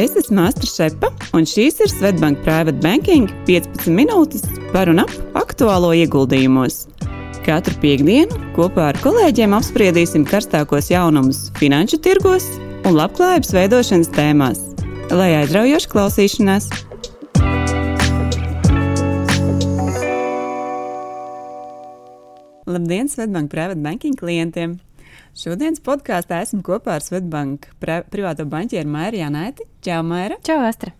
Es esmu Māstra Šepa, un šīs ir Svetbank Private Banking 15 minūtes par un ap aktuālo ieguldījumos. Katru piekdienu kopā ar kolēģiem apspriedīsim karstākos jaunumus finanšu tirgos un labklājības veidošanas tēmās. Lai aizraujoši klausīšanās! Labdien, Svetbank Private Banking klientiem! Šodienas podkāstā esmu kopā ar Svetbank privāto banķieru Maiju Janēti. Čau, Maira! Čau, Astra!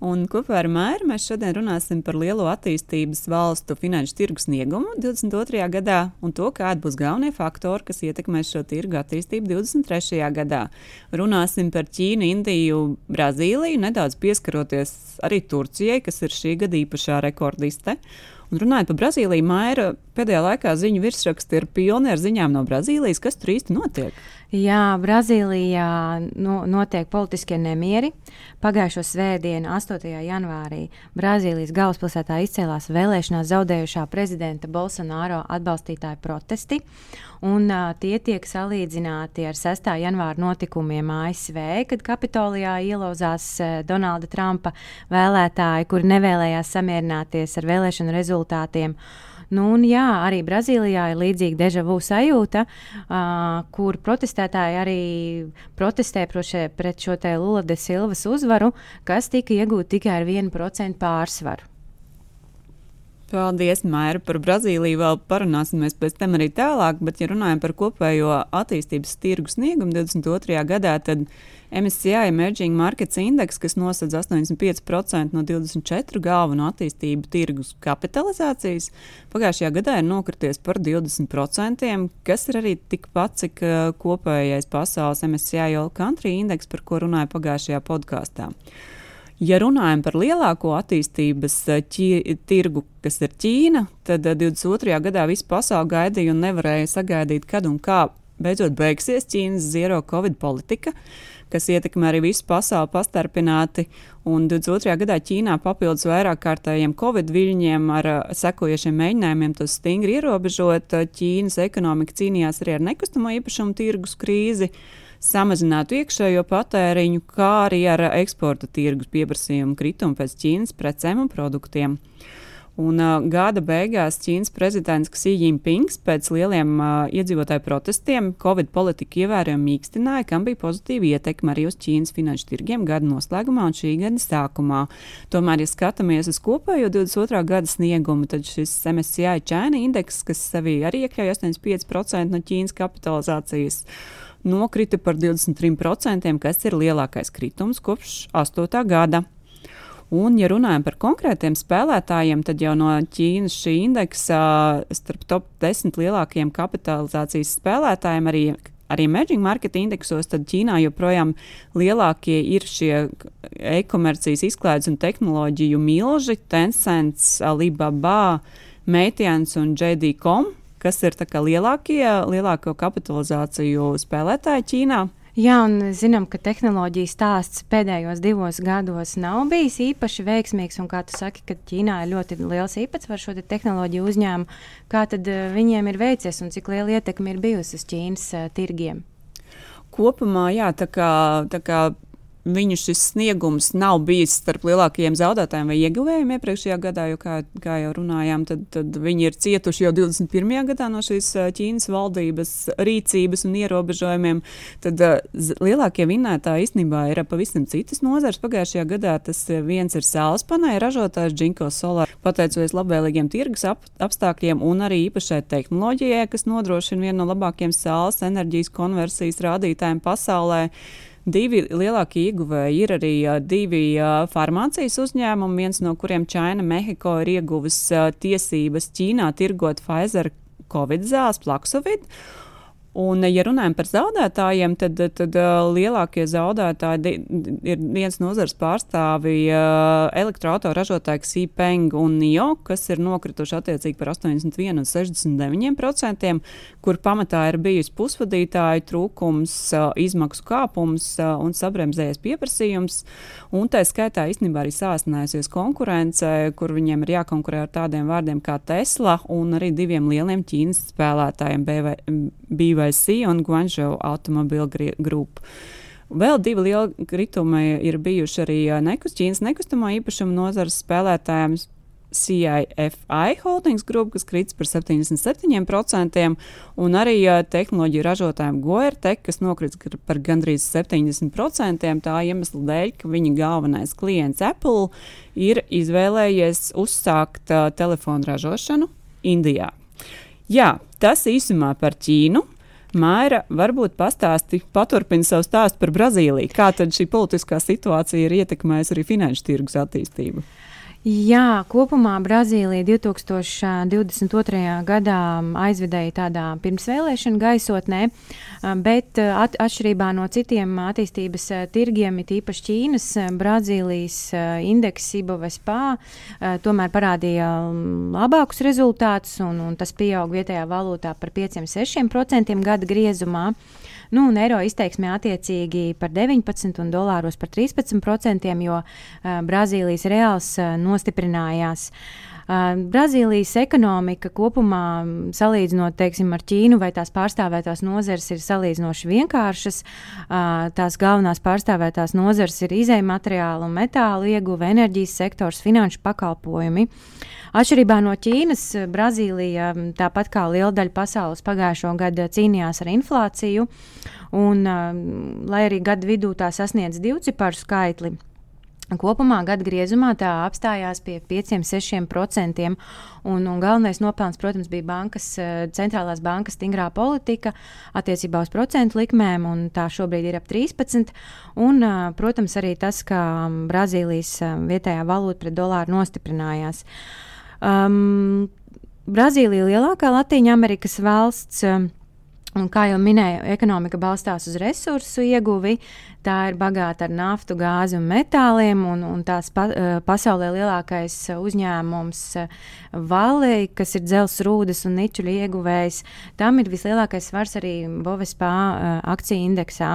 Un kopā ar Mairu mēs šodien runāsim par lielo attīstības valstu finanšu tirgu sniegumu 22. gadā un to, kādi būs galvenie faktori, kas ietekmēs šo tirgu attīstību 23. gadā. Runāsim par Ķīnu, Indiju, Brazīliju, nedaudz pieskaroties arī Turcijai, kas ir šī gada īpašā rekordiste. Un runājot par Brazīliju, Maija pēdējā laikā ziņu virsraksti ir pilni ar ziņām no Brazīlijas. Kas tur īsti notiek? Jā, Brazīlijā no, notiek politiskie nemieri. Pagājušo svētdienu, 8. janvārī, Brazīlijas galvaspilsētā izcēlās vēlēšanās zaudējušā prezidenta Bolsonaro atbalstītāju protesti. Un, uh, tie tiek salīdzināti ar 6. janvāra notikumiem ASV, kad Kapitolijā ielauzās uh, Donalda Trumpa vēlētāji, kuri nevēlējās samierināties ar vēlēšanu rezultātiem. Nu, un, jā, arī Brazīlijā ir līdzīga dežavu sajūta, uh, kur protestētāji arī protestē prošē, pret šo Lula de Silvas uzvaru, kas tika iegūta tikai ar 1% pārsvaru. Paldies, Maira, par Brazīliju. Vēl parunāsimies pēc tam arī tālāk, bet, ja runājam par kopējo attīstības tirgu sniegumu 22. gadā, tad MSCI Emerging Markets Index, kas nosedz 85% no 24 galveno attīstību tirgus kapitalizācijas, pagājušajā gadā ir nokrities par 20%, kas ir arī tikpat, cik kopējais pasaules MSCI All Country Index, par ko runāju pagājušajā podkāstā. Ja runājam par lielāko attīstības eh, ķi, tirgu, kas ir Ķīna, tad 22. Eh, gadā visu pasauli gaidīja un nevarēja sagaidīt, kad un kā beidzot beigsies Ķīnas zero covid politika, kas ietekmē arī visu pasauli pastarpināti. Un 22. gadā Ķīnā papildus vairāk kārtējiem covid viļņiem ar eh, sekojošiem mēģinājumiem to stingri ierobežot, Ķīnas ekonomika cīnījās arī ar nekustamo īpašumu tirgus krīzi samazinātu iekšējo patēriņu, kā arī ar eksporta tirgus pieprasījumu kritumu pēc Ķīnas precēm un produktiem. Un, uh, gada beigās Ķīnas prezidents Xi Jinpings pēc lieliem uh, iedzīvotāju protestiem Covid politiku ievērojami mīkstināja, kam bija pozitīva ietekme arī uz Ķīnas finanšu tirgiem gada noslēgumā un šī gada sākumā. Tomēr, ja skatāmies uz kopējo 22. gada sniegumu, tad šis MSCI China indeks, kas sevī arī iekļauj 85% no Ķīnas kapitalizācijas, nokrita par 23%, kas ir lielākais kritums kopš 8. gada. Un, ja runājam par konkrētiem spēlētājiem, tad jau no Ķīnas šī indeksa starp top 10 lielākajiem kapitalizācijas spēlētājiem arī arī emerging market indeksos, tad Ķīnā joprojām lielākie ir šie e-komercijas izklaides un tehnoloģiju milži - Tencent, Alibaba, Meitians un JD.com kas ir lielākie, lielāko kapitalizāciju spēlētāji Ķīnā. Jā, un zinām, ka tehnoloģijas stāsts pēdējos divos gados nav bijis īpaši veiksmīgs. Un kā tu saki, ka Ķīnā ir ļoti liels īpatsvars šo te tehnoloģiju uzņēmumu, kā tad uh, viņiem ir veicies un cik liela ietekme ir bijusi uz Ķīnas uh, tirgiem? Kopumā, jā, tā kā, tā kā viņu šis sniegums nav bijis starp lielākajiem zaudētājiem vai ieguvējiem iepriekšējā gadā, jo, kā, kā jau runājām, tad, tad viņi ir cietuši jau 21. gadā no šīs Ķīnas valdības rīcības un ierobežojumiem. Tad lielākie vinnētāji īstenībā ir pavisam citas nozares. Pagājušajā gadā tas viens ir saules panēļa ražotājs Džinko Solar, pateicoties labvēlīgiem tirgus ap, apstākļiem un arī īpašai tehnoloģijai, kas nodrošina vienu no labākajiem saules enerģijas konversijas rādītājiem pasaulē. Divi lielākie ieguvēji ir arī divi farmācijas uzņēmumi, viens no kuriem China Mehiko ir ieguvis tiesības Ķīnā tirgot Pfizer Covid zāles, Plaksovit. Un, ja runājam par zaudētājiem, tad, tad uh, lielākie zaudētāji ir viens nozars pārstāvji uh, elektroautoražotājs Sīpeng un NIO, kas ir nokrituši attiecīgi par 81 un 69%, kur pamatā ir bijis pusvadītāju trūkums, uh, izmaksu kāpums un sabremzējies pieprasījums. Un tā skaitā īstenībā arī sāsinājusies konkurence, kur viņiem ir jākonkurē ar tādiem vārdiem kā Tesla un arī diviem lieliem Ķīnas spēlētājiem BV. BYC un Guangzhou Automobile Group. Vēl divi lieli kritumi ir bijuši arī nekust, Ķīnas nekustamā īpašuma nozares spēlētājiem. CIFI holdings grupa, kas krits par 77%, un arī uh, tehnoloģiju ražotājiem Goertek, kas nokrits par gandrīz 70%. Tā iemesla dēļ, ka viņa galvenais klients Apple ir izvēlējies uzsākt uh, telefonu ražošanu Indijā. Jā, tas īsumā par Ķīnu. Maira, varbūt pastāsti, paturpini savu stāstu par Brazīliju. Kā tad šī politiskā situācija ir ietekmējusi arī finanšu tirgus attīstību? Jā, kopumā Brazīlija 2022. gadā aizvedēja tādā pirmsvēlēšana gaisotnē, bet at, atšķirībā no citiem attīstības tirgiem, it īpaši Ķīnas, Brazīlijas indeks IBOVSPA tomēr parādīja labākus rezultātus, un, un tas pieaug vietējā valūtā par 5-6% gada griezumā. Nu, un eiro izteiksmē attiecīgi par 19 un dolāros par 13%, jo Brazīlijas reāls uh, nostiprinājās. Brazīlijas ekonomika kopumā, salīdzinot teiksim, ar Ķīnu vai tās pārstāvētās nozeres, ir salīdzinoši vienkāršas. Tās galvenās pārstāvētās nozeres ir izējuma materiālu un metālu ieguve, enerģijas sektors, finanšu pakalpojumi. Atšķirībā no Ķīnas, Brazīlija, tāpat kā liela daļa pasaules pagājušo gadu, cīnījās ar inflāciju. Un, lai arī gada vidū tā sasniedz divu ciparu skaitli, Kopumā gada griezumā tā apstājās pie 5-6%. Un, un galvenais nopelns, protams, bija bankas, centrālās bankas stingrā politika attiecībā uz procentu likmēm, un tā šobrīd ir ap 13%. Un, protams, arī tas, ka Brazīlijas vietējā valūta pret dolāru nostiprinājās. Um, Brazīlija ir lielākā Latvijas Amerikas valsts. Um, Un, kā jau minēju, ekonomika balstās uz resursu ieguvi. Tā ir bagāta ar naftu, gāzi un metāliem. Un, un tās pa, uh, pasaulē lielākais uzņēmums uh, Valley, kas ir dzelzs rūdas un niķuļu ieguvējs, tam ir vislielākais svars arī Bovespā uh, akciju indeksā.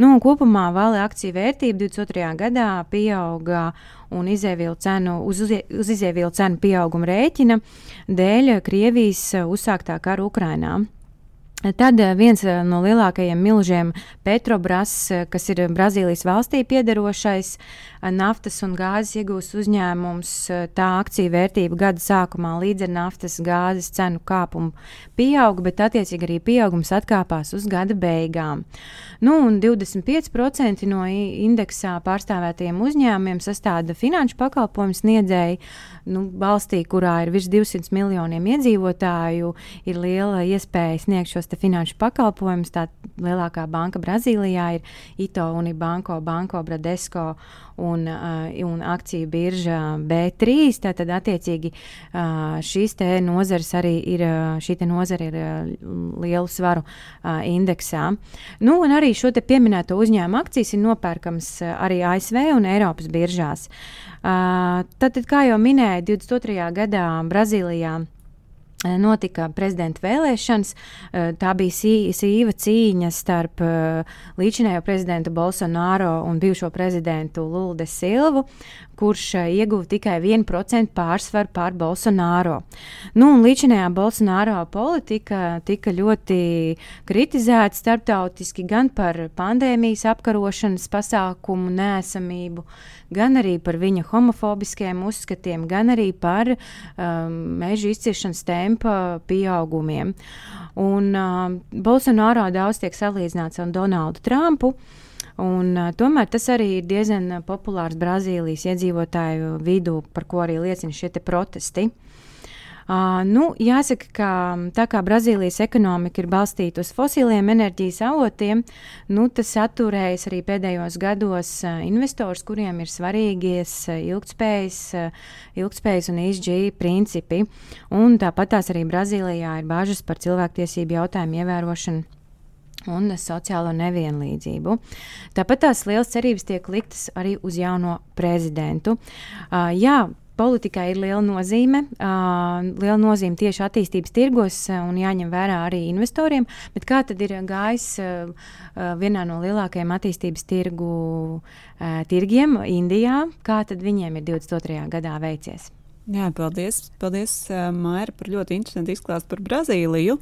Nu, kopumā Valley akciju vērtība 22. gadā pieauga un izēvielu cenu, uz, uz izēvielu cenu pieauguma rēķina dēļ Krievijas uzsāktā kara Ukrainā. Tad eh, viens eh, no lielākajiem milžiem, Petrobras, eh, kas ir Brazīlijas valstī piedarošais naftas un gāzes iegūs uzņēmums, tā akciju vērtība gada sākumā līdz ar naftas gāzes cenu kāpumu pieauga, bet attiecīgi arī pieaugums atkāpās uz gada beigām. Nu, 25% no indeksā pārstāvētajiem uzņēmumiem sastāda finanšu pakalpojumu sniedzēji. Nu, valstī, kurā ir virs 200 miljoniem iedzīvotāju, ir liela iespēja sniegt šos finanšu pakalpojumus. Tā lielākā banka Brazīlijā ir Ito Unibanko, Banko Bradesco un, un akciju birža B3. Tātad, attiecīgi, šīs nozares arī ir, šī nozara ir lielu svaru indeksā. Nu, un arī šo pieminēto uzņēmumu akcijas ir nopērkams arī ASV un Eiropas biržās. Uh, tad, kā jau minēju, 22. gadā Brazīlijā notika prezidenta vēlēšanas. Eh, tā bija sīva cīņa starp eh, līdzinējo prezidentu Bolsonaro un bijušo prezidentu Lulde Silvu, kurš ieguva tikai 1% pārsvaru pār Bolsonaro. Nu, līdzinējā Bolsonaro politika tika ļoti kritizēta starptautiski gan par pandēmijas apkarošanas pasākumu nēsamību, gan arī par viņa homofobiskiem uzskatiem, gan arī par um, meža izciršanas tempa pieaugumiem. Un uh, Bolsonaro daudz tiek salīdzināts ar Donaldu Trumpu. Un, uh, tomēr tas arī ir diezgan populārs Brazīlijas iedzīvotāju vidū, par ko arī liecina šie protesti. Uh, Uh, nu, jāsaka, ka tā kā Brazīlijas ekonomika ir balstīta uz fosiliem enerģijas avotiem, nu, tas atturējas arī pēdējos gados investors, kuriem ir svarīgies ilgspējas, ilgspējas un ESG principi. Un tāpat tās arī Brazīlijā ir bažas par cilvēktiesību jautājumu ievērošanu un sociālo nevienlīdzību. Tāpat tās liels cerības tiek liktas arī uz jauno prezidentu. Uh, jā, politikai ir liela nozīme. Uh, liela nozīme tieši attīstības tirgos un jāņem vērā arī investoriem. Bet kā tad ir gājis uh, vienā no lielākajiem attīstības tirgu uh, tirgiem Indijā? Kā tad viņiem ir 22. gadā veicies? Jā, paldies, paldies Maira, par ļoti interesantu izklāstu par Brazīliju.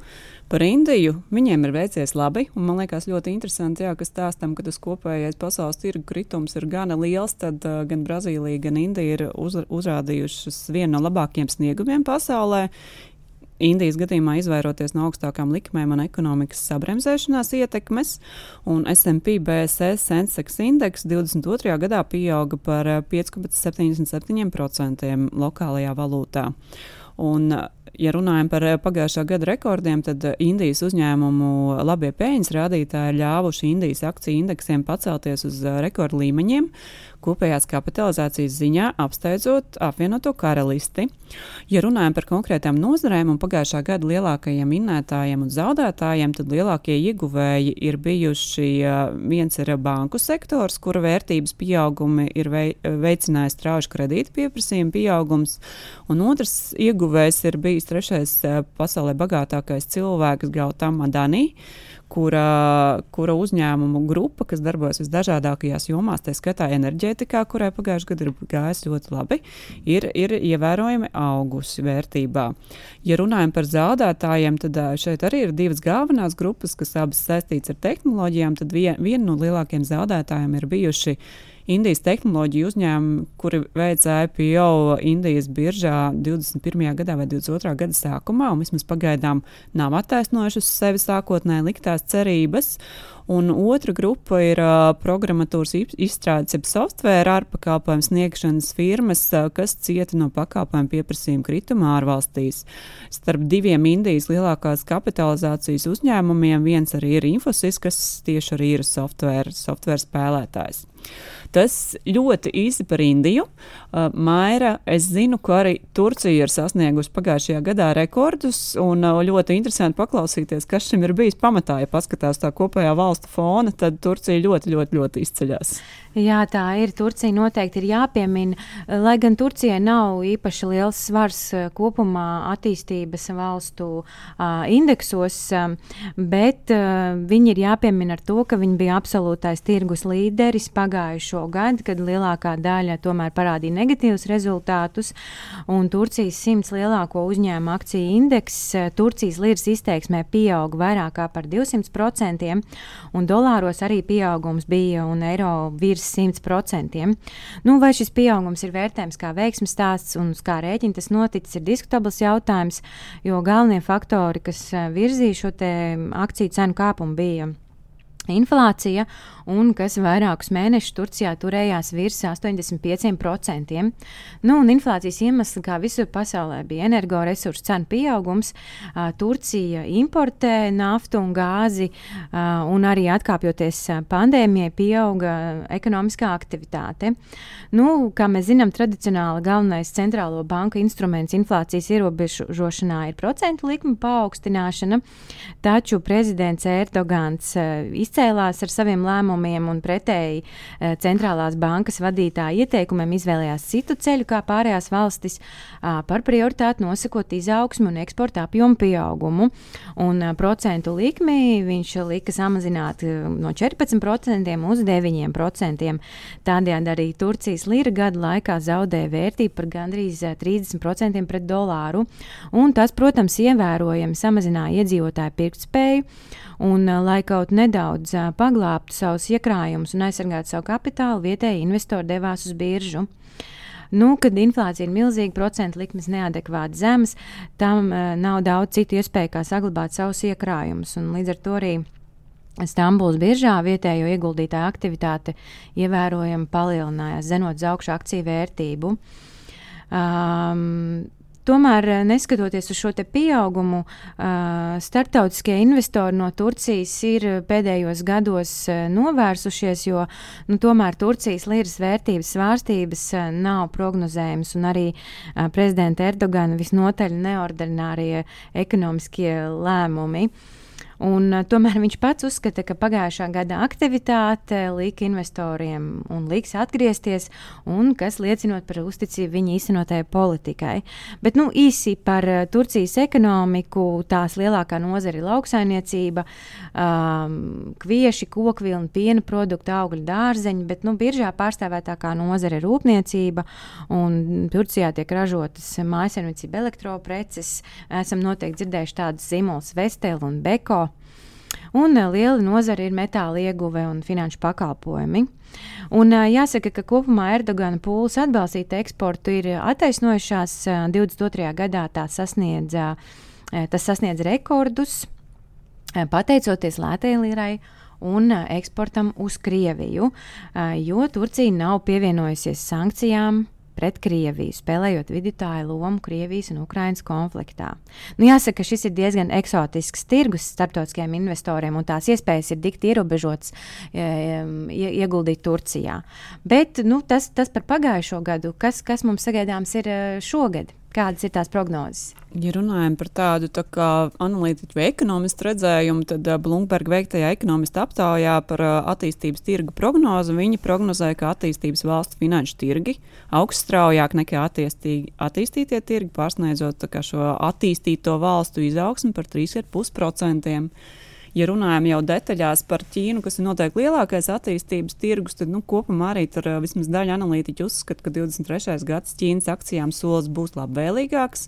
Par Indiju viņiem ir veicies labi, un man liekas ļoti interesanti, jā, ka stāstam, ka tas kopējais pasaules tirgu kritums ir gana liels, tad uh, gan Brazīlija, gan Indija ir uz, uzrādījušas vienu no labākajiem sniegumiem pasaulē. Indijas gadījumā izvairoties no augstākām likmēm un ekonomikas sabremzēšanās ietekmes, un SP BSS Sensex indeks 22. gadā pieauga par 5,77% eh, lokālajā valūtā. Un, ja runājam par pagājušā gada rekordiem, tad Indijas uzņēmumu labie peļņas rādītāji ļāvuši Indijas akciju indeksiem pacelties uz eh, rekordlīmeņiem kopējās kapitalizācijas ziņā apsteidzot apvienoto karalisti. Ja runājam par konkrētām nozarēm un pagājušā gada lielākajiem minētājiem un zaudētājiem, tad lielākie ieguvēji ir bijuši viens ir banku sektors, kura vērtības pieaugumi ir veicinājis strauju kredītu pieprasījumu pieaugums, un otrs ieguvējs ir bijis trešais pasaulē bagātākais cilvēks Gautam Adani kura, kura uzņēmumu grupa, kas darbojas visdažādākajās jomās, tā skaitā enerģētikā, kurai pagājušajā gadā ir gājis ļoti labi, ir, ir ievērojami augusi vērtībā. Ja runājam par zaudētājiem, tad šeit arī ir divas galvenās grupas, kas abas saistītas ar tehnoloģijām. Tad vien, viena no lielākajiem zaudētājiem ir bijuši Indijas tehnoloģiju uzņēmumi, kuri veica IPO Indijas biržā 21. gadā vai 22. gada sākumā, un vismaz pagaidām nav attaisnojuši uz sevi sākotnēji liktās cerības. Un otra grupa ir uh, programmatūras izstrādes, jeb software ārpakalpojumu sniegšanas firmas, uh, kas cieta no pakalpojumu pieprasījuma krituma ārvalstīs. Starp diviem Indijas lielākās kapitalizācijas uzņēmumiem viens arī ir Infosys, kas tieši arī ir software, software spēlētājs. Tas ļoti īsi par Indiju. Uh, Maira, es zinu, ka arī Turcija ir sasniegusi pagājušajā gadā rekordus, un uh, ļoti interesanti paklausīties, kas šim ir bijis pamatā. Ja paskatās tā kopējā valstu fona, tad Turcija ļoti, ļoti, ļoti izceļas. Jā, tā ir. Turcija noteikti ir jāpiemina. Lai gan Turcijai nav īpaši liels svars uh, kopumā attīstības valstu uh, indeksos, bet uh, viņi ir jāpiemina ar to, ka viņi bija absolūtais tirgus līderis pagājušo gadu, kad lielākā daļa tomēr parādīja negatīvus rezultātus. Turcijas simts lielāko uzņēmumu akciju indeks Turcijas liras izteiksmē pieauga vairāk par 200%, un dolāros arī pieaugums bija un eiro virs virs 100%. Nu, vai šis pieaugums ir vērtējams kā veiksmes stāsts un uz kā rēķina tas noticis, ir diskutabls jautājums, jo galvenie faktori, kas eh, virzīja šo akciju cenu kāpumu, bija inflācija, un kas vairākus mēnešus Turcijā turējās virs 85%. Nu, inflācijas iemesls, kā visur pasaulē, bija energoresursu cenu pieaugums. Turcija importē naftu un gāzi, un arī atkāpjoties pandēmijai, pieauga ekonomiskā aktivitāte. Nu, kā mēs zinām, tradicionāli galvenais centrālo banku instruments inflācijas ierobežošanā ir procentu likuma paaugstināšana, taču prezidents Erdogans izcēlīja izcēlās ar saviem lēmumiem un pretēji e, centrālās bankas vadītāja ieteikumiem izvēlējās citu ceļu kā pārējās valstis, par prioritāti nosakot izaugsmu un eksporta apjomu pieaugumu. Un procentu likmi viņš lika samazināt e, no 14% uz 9%. Tādējādi arī Turcijas lira gada laikā zaudēja vērtību par gandrīz 30% pret dolāru. Un tas, protams, ievērojami samazināja iedzīvotāju pirktspēju. Un, lai kaut nedaudz paglābtu savus iekrājumus un aizsargātu savu kapitālu, vietēji investori devās uz biržu. Nu, kad inflācija ir milzīga, procentu likmes neadekvāti zemes, tam uh, nav daudz citu iespēju, kā saglabāt savus iekrājumus. Līdz ar to arī Stambulas biržā vietējo ieguldītāju aktivitāte ievērojami palielinājās, zenot uz augšu akciju vērtību. Um, Tomēr, eh, neskatoties uz šo pieaugumu, uh, starptautiskie investori no Turcijas ir pēdējos gados uh, novērsušies, jo nu, tomēr Turcijas liras vērtības svārstības nav prognozējamas, un arī prezidenta Erdogana visnotaļ neordinārie ekonomiskie lēmumi. Un, uh, tomēr viņš pats uzskata, ka pagājušā gada aktivitāte lika investoriem un liks atgriezties, un kas liecinot par uzticību viņa īstenotajai politikai. Bet nu, īsi par uh, Turcijas ekonomiku, tās lielākā nozara ir lauksainiecība, um, kvieši, kokvilni, piena produkti, augļu dārzeņi, bet nu, biržā pārstāvētākā nozara ir rūpniecība, un Turcijā tiek ražotas mājasemniecība elektropreces. Esam noteikti dzirdējuši tādas zīmolas Vestel un Beko. Un uh, liela nozara ir metāla ieguve un finanšu pakalpojumi. Un, uh, jāsaka, ka kopumā Erdogana pūles atbalstīt eksportu ir attaisnojušās. Uh, 22. gadā tā sasniedza, uh, tas sasniedz rekordus, pateicoties lētajai lirai un eksportam uz Krieviju, jo Turcija nav pievienojusies sankcijām pret Krieviju, spēlējot vidutāju lomu Krievijas un Ukrainas konfliktā. Nu, jāsaka, ka šis ir diezgan eksotisks tirgus starptautiskiem investoriem, un tās iespējas ir dikti ierobežotas e, ieguldīt Turcijā. Bet nu, tas, tas par pagājušo gadu, kas, kas mums sagaidāms ir e, šogad? Kādas ir tās prognozes? Ja runājam par tādu tā analītiķu vai ekonomistu redzējumu, tad uh, Bloomberg veiktajā ekonomista aptaujā par uh, attīstības tirgu prognozi viņi prognozēja, ka attīstības valstu finanšu tirgi augs straujāk nekā attīstītie tirgi, pārsniedzot šo attīstīto valstu izaugsmu par 3,5%. Ja runājam jau detaļās par Ķīnu, kas ir noteikti lielākais attīstības tirgus, tad nu, kopumā arī tur vismaz daļa analītiķu uzskata, ka 23. gads Ķīnas akcijām solis būs labvēlīgāks,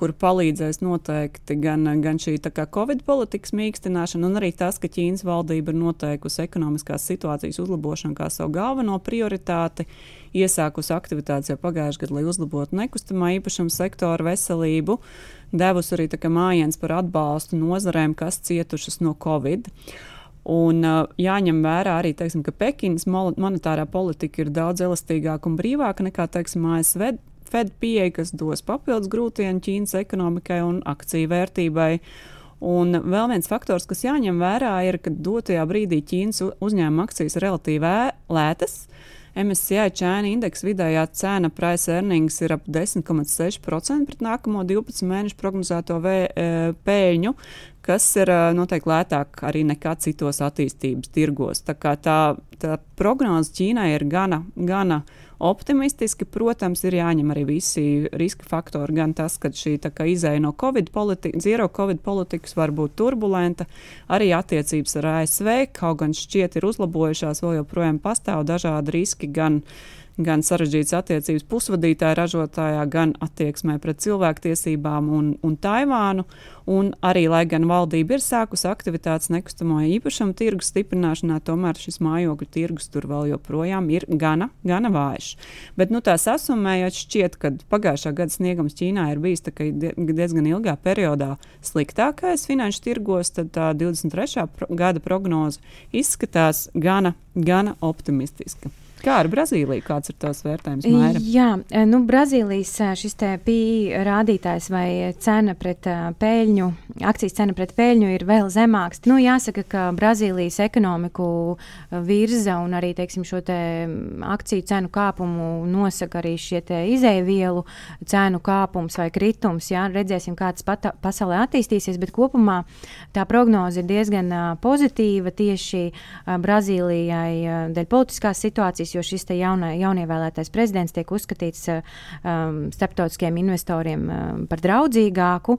kur palīdzēs noteikti gan, gan šī Covid politikas mīkstināšana, un arī tas, ka Ķīnas valdība ir noteikusi ekonomiskās situācijas uzlabošanu kā savu galveno prioritāti iesākusi aktivitātes jau pagājušajā gadā, lai uzlabotu nekustamā īpašuma sektora veselību, devusi arī mājiņas par atbalstu nozarēm, kas cietušas no Covid. Un, uh, jāņem vērā arī, teiksim, ka Pekinas monetārā politika ir daudz elastīgāka un brīvāka nekā teiksim, ASV Fed pieeja, kas dos papildus grūtienu Ķīnas ekonomikai un akciju vērtībai. Un vēl viens faktors, kas jāņem vērā, ir, ka dotajā brīdī Ķīnas uzņēmuma akcijas ir relatīvi lētas. MSCI China indeksa vidējā cena price earnings ir ap 10,6% pret nākamo 12 mēnešu prognozēto vē, e, pēļņu, kas ir e, noteikti lētāk arī nekā citos attīstības tirgos. Tā, tā, tā prognoze Ķīnai ir gana, gana optimistiski. Protams, ir jāņem arī visi riska faktori, gan tas, ka šī izēja no Covid politikas, zero Covid politikas var būt turbulenta, arī attiecības ar ASV, kaut gan šķiet ir uzlabojušās, vēl joprojām pastāv dažādi riski gan gan sarežģītas attiecības pusvadītāja ražotājā, gan attieksmē pret cilvēktiesībām un, un Taivānu. Un arī, lai gan valdība ir sākusi aktivitātes nekustamo īpašumu tirgus stiprināšanā, tomēr šis mājokļu tirgus tur vēl joprojām ir gana, gana vājš. Bet, nu, tā sasumējot, šķiet, ka pagājušā gada sniegums Ķīnā ir bijis diezgan ilgā periodā sliktākais finanšu tirgos, tad tā 23. gada prognoze izskatās gana, gana optimistiska. Kā ar Brazīliju? Kāds ir tās vērtējums? Maira? Jā, e, nu, Brazīlijas e, šis PIB rādītājs vai cena pret e, peļņu, akcijas cena pret peļņu ir vēl zemāks. Nu, jāsaka, ka Brazīlijas ekonomiku virza un arī teiksim, šo te akciju cenu kāpumu nosaka arī šie izēvielu cenu kāpums vai kritums. Jā, redzēsim, kā tas pasaulē attīstīsies, bet kopumā tā prognoze ir diezgan pozitīva tieši Brazīlijai dēļ politiskās situācijas valstīs, jo šis jauna, jaunievēlētais prezidents tiek uzskatīts uh, um, starptautiskiem investoriem um, par draudzīgāku.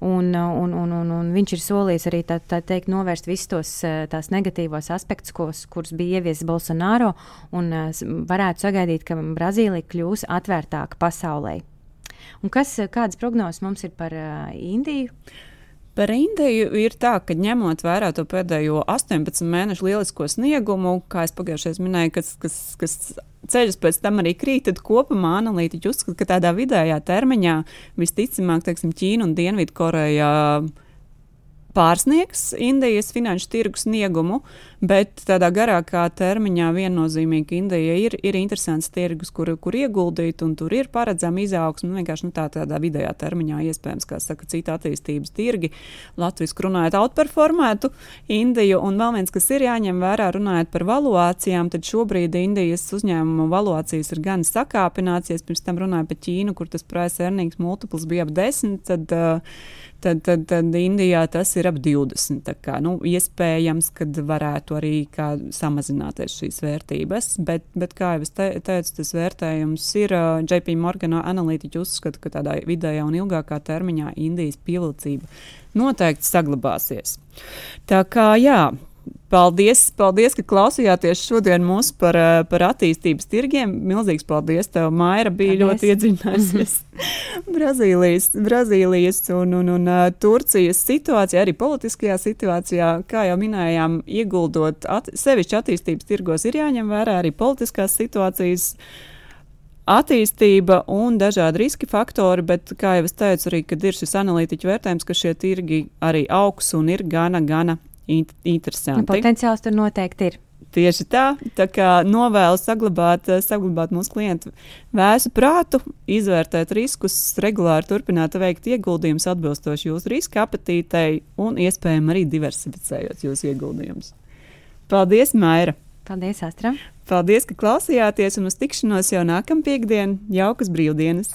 Un, un, un, un, un viņš ir solījis arī tā, tā teikt, novērst visus tos uh, tās negatīvos aspektus, kos, kurus bija ieviesis Bolsonaro. Un, uh, varētu sagaidīt, ka Brazīlija kļūs atvērtāka pasaulē. Un kas, kādas prognozes mums ir par uh, Indiju? Par Indiju ir tā, ka ņemot vērā to pēdējo 18 mēnešu lielisko sniegumu, kā jau pagājušajā minēju, kas, kas, kas ceļus pēc tam arī krīt, tad kopumā analītiķi uzskata, ka tādā vidējā termiņā visticamāk, teiksim, Ķīna un Dienvidkoreja pārsniegs Indijas finanšu tirgu sniegumu, bet tādā garākā termiņā viennozīmīgi Indija ir, ir interesants tirgus, kur, kur ieguldīt, un tur ir paredzama izaugsme. Nu, vienkārši nu, tā, tādā vidējā termiņā iespējams, kā saka, cita attīstības tirgi. Latvijas runājot, outperformētu Indiju, un vēl viens, kas ir jāņem vērā, runājot par valuācijām, tad šobrīd Indijas uzņēmumu valuācijas ir gan sakāpināts, ja pirms tam runāju par Ķīnu, kur tas price earnings multiples bija ap desmit. Tad, uh, tad, tad, tad Indijā tas ir ap 20. Tā kā, nu, iespējams, ka varētu arī samazināties šīs vērtības, bet, bet kā jau es te, teicu, tas vērtējums ir uh, JP Morgan analītiķi uzskata, ka tādā vidējā un ilgākā termiņā Indijas pievilcība noteikti saglabāsies. Tā kā jā, Paldies, paldies, ka klausījāties šodien mūsu par, eh, par attīstības tirgiem. Milzīgs paldies tev, Maira, bija paldies. ļoti iedziļinājusies Brazīlijas, Brazīlijas un, un, un uh, Turcijas situācijā, arī politiskajā situācijā. Kā jau minējām, ieguldot at, sevišķi attīstības tirgos, ir jāņem vērā arī politiskās situācijas attīstība un dažādi riski faktori, bet, kā jau es teicu, arī, ir šis analītiķu vērtējums, ka šie tirgi arī augs un ir gana, gana interesanti. Nu, potenciāls tur noteikti ir. Tieši tā, tā kā novēlu saglabāt, saglabāt mūsu klientu vēsu prātu, izvērtēt riskus, regulāri turpināt veikt ieguldījumus atbilstoši jūsu riska apetītei un iespējami arī diversificējot jūsu ieguldījumus. Paldies, Maira! Paldies, Astra! Paldies, ka klausījāties un uz tikšanos jau nākamā piekdiena, jaukas brīvdienas!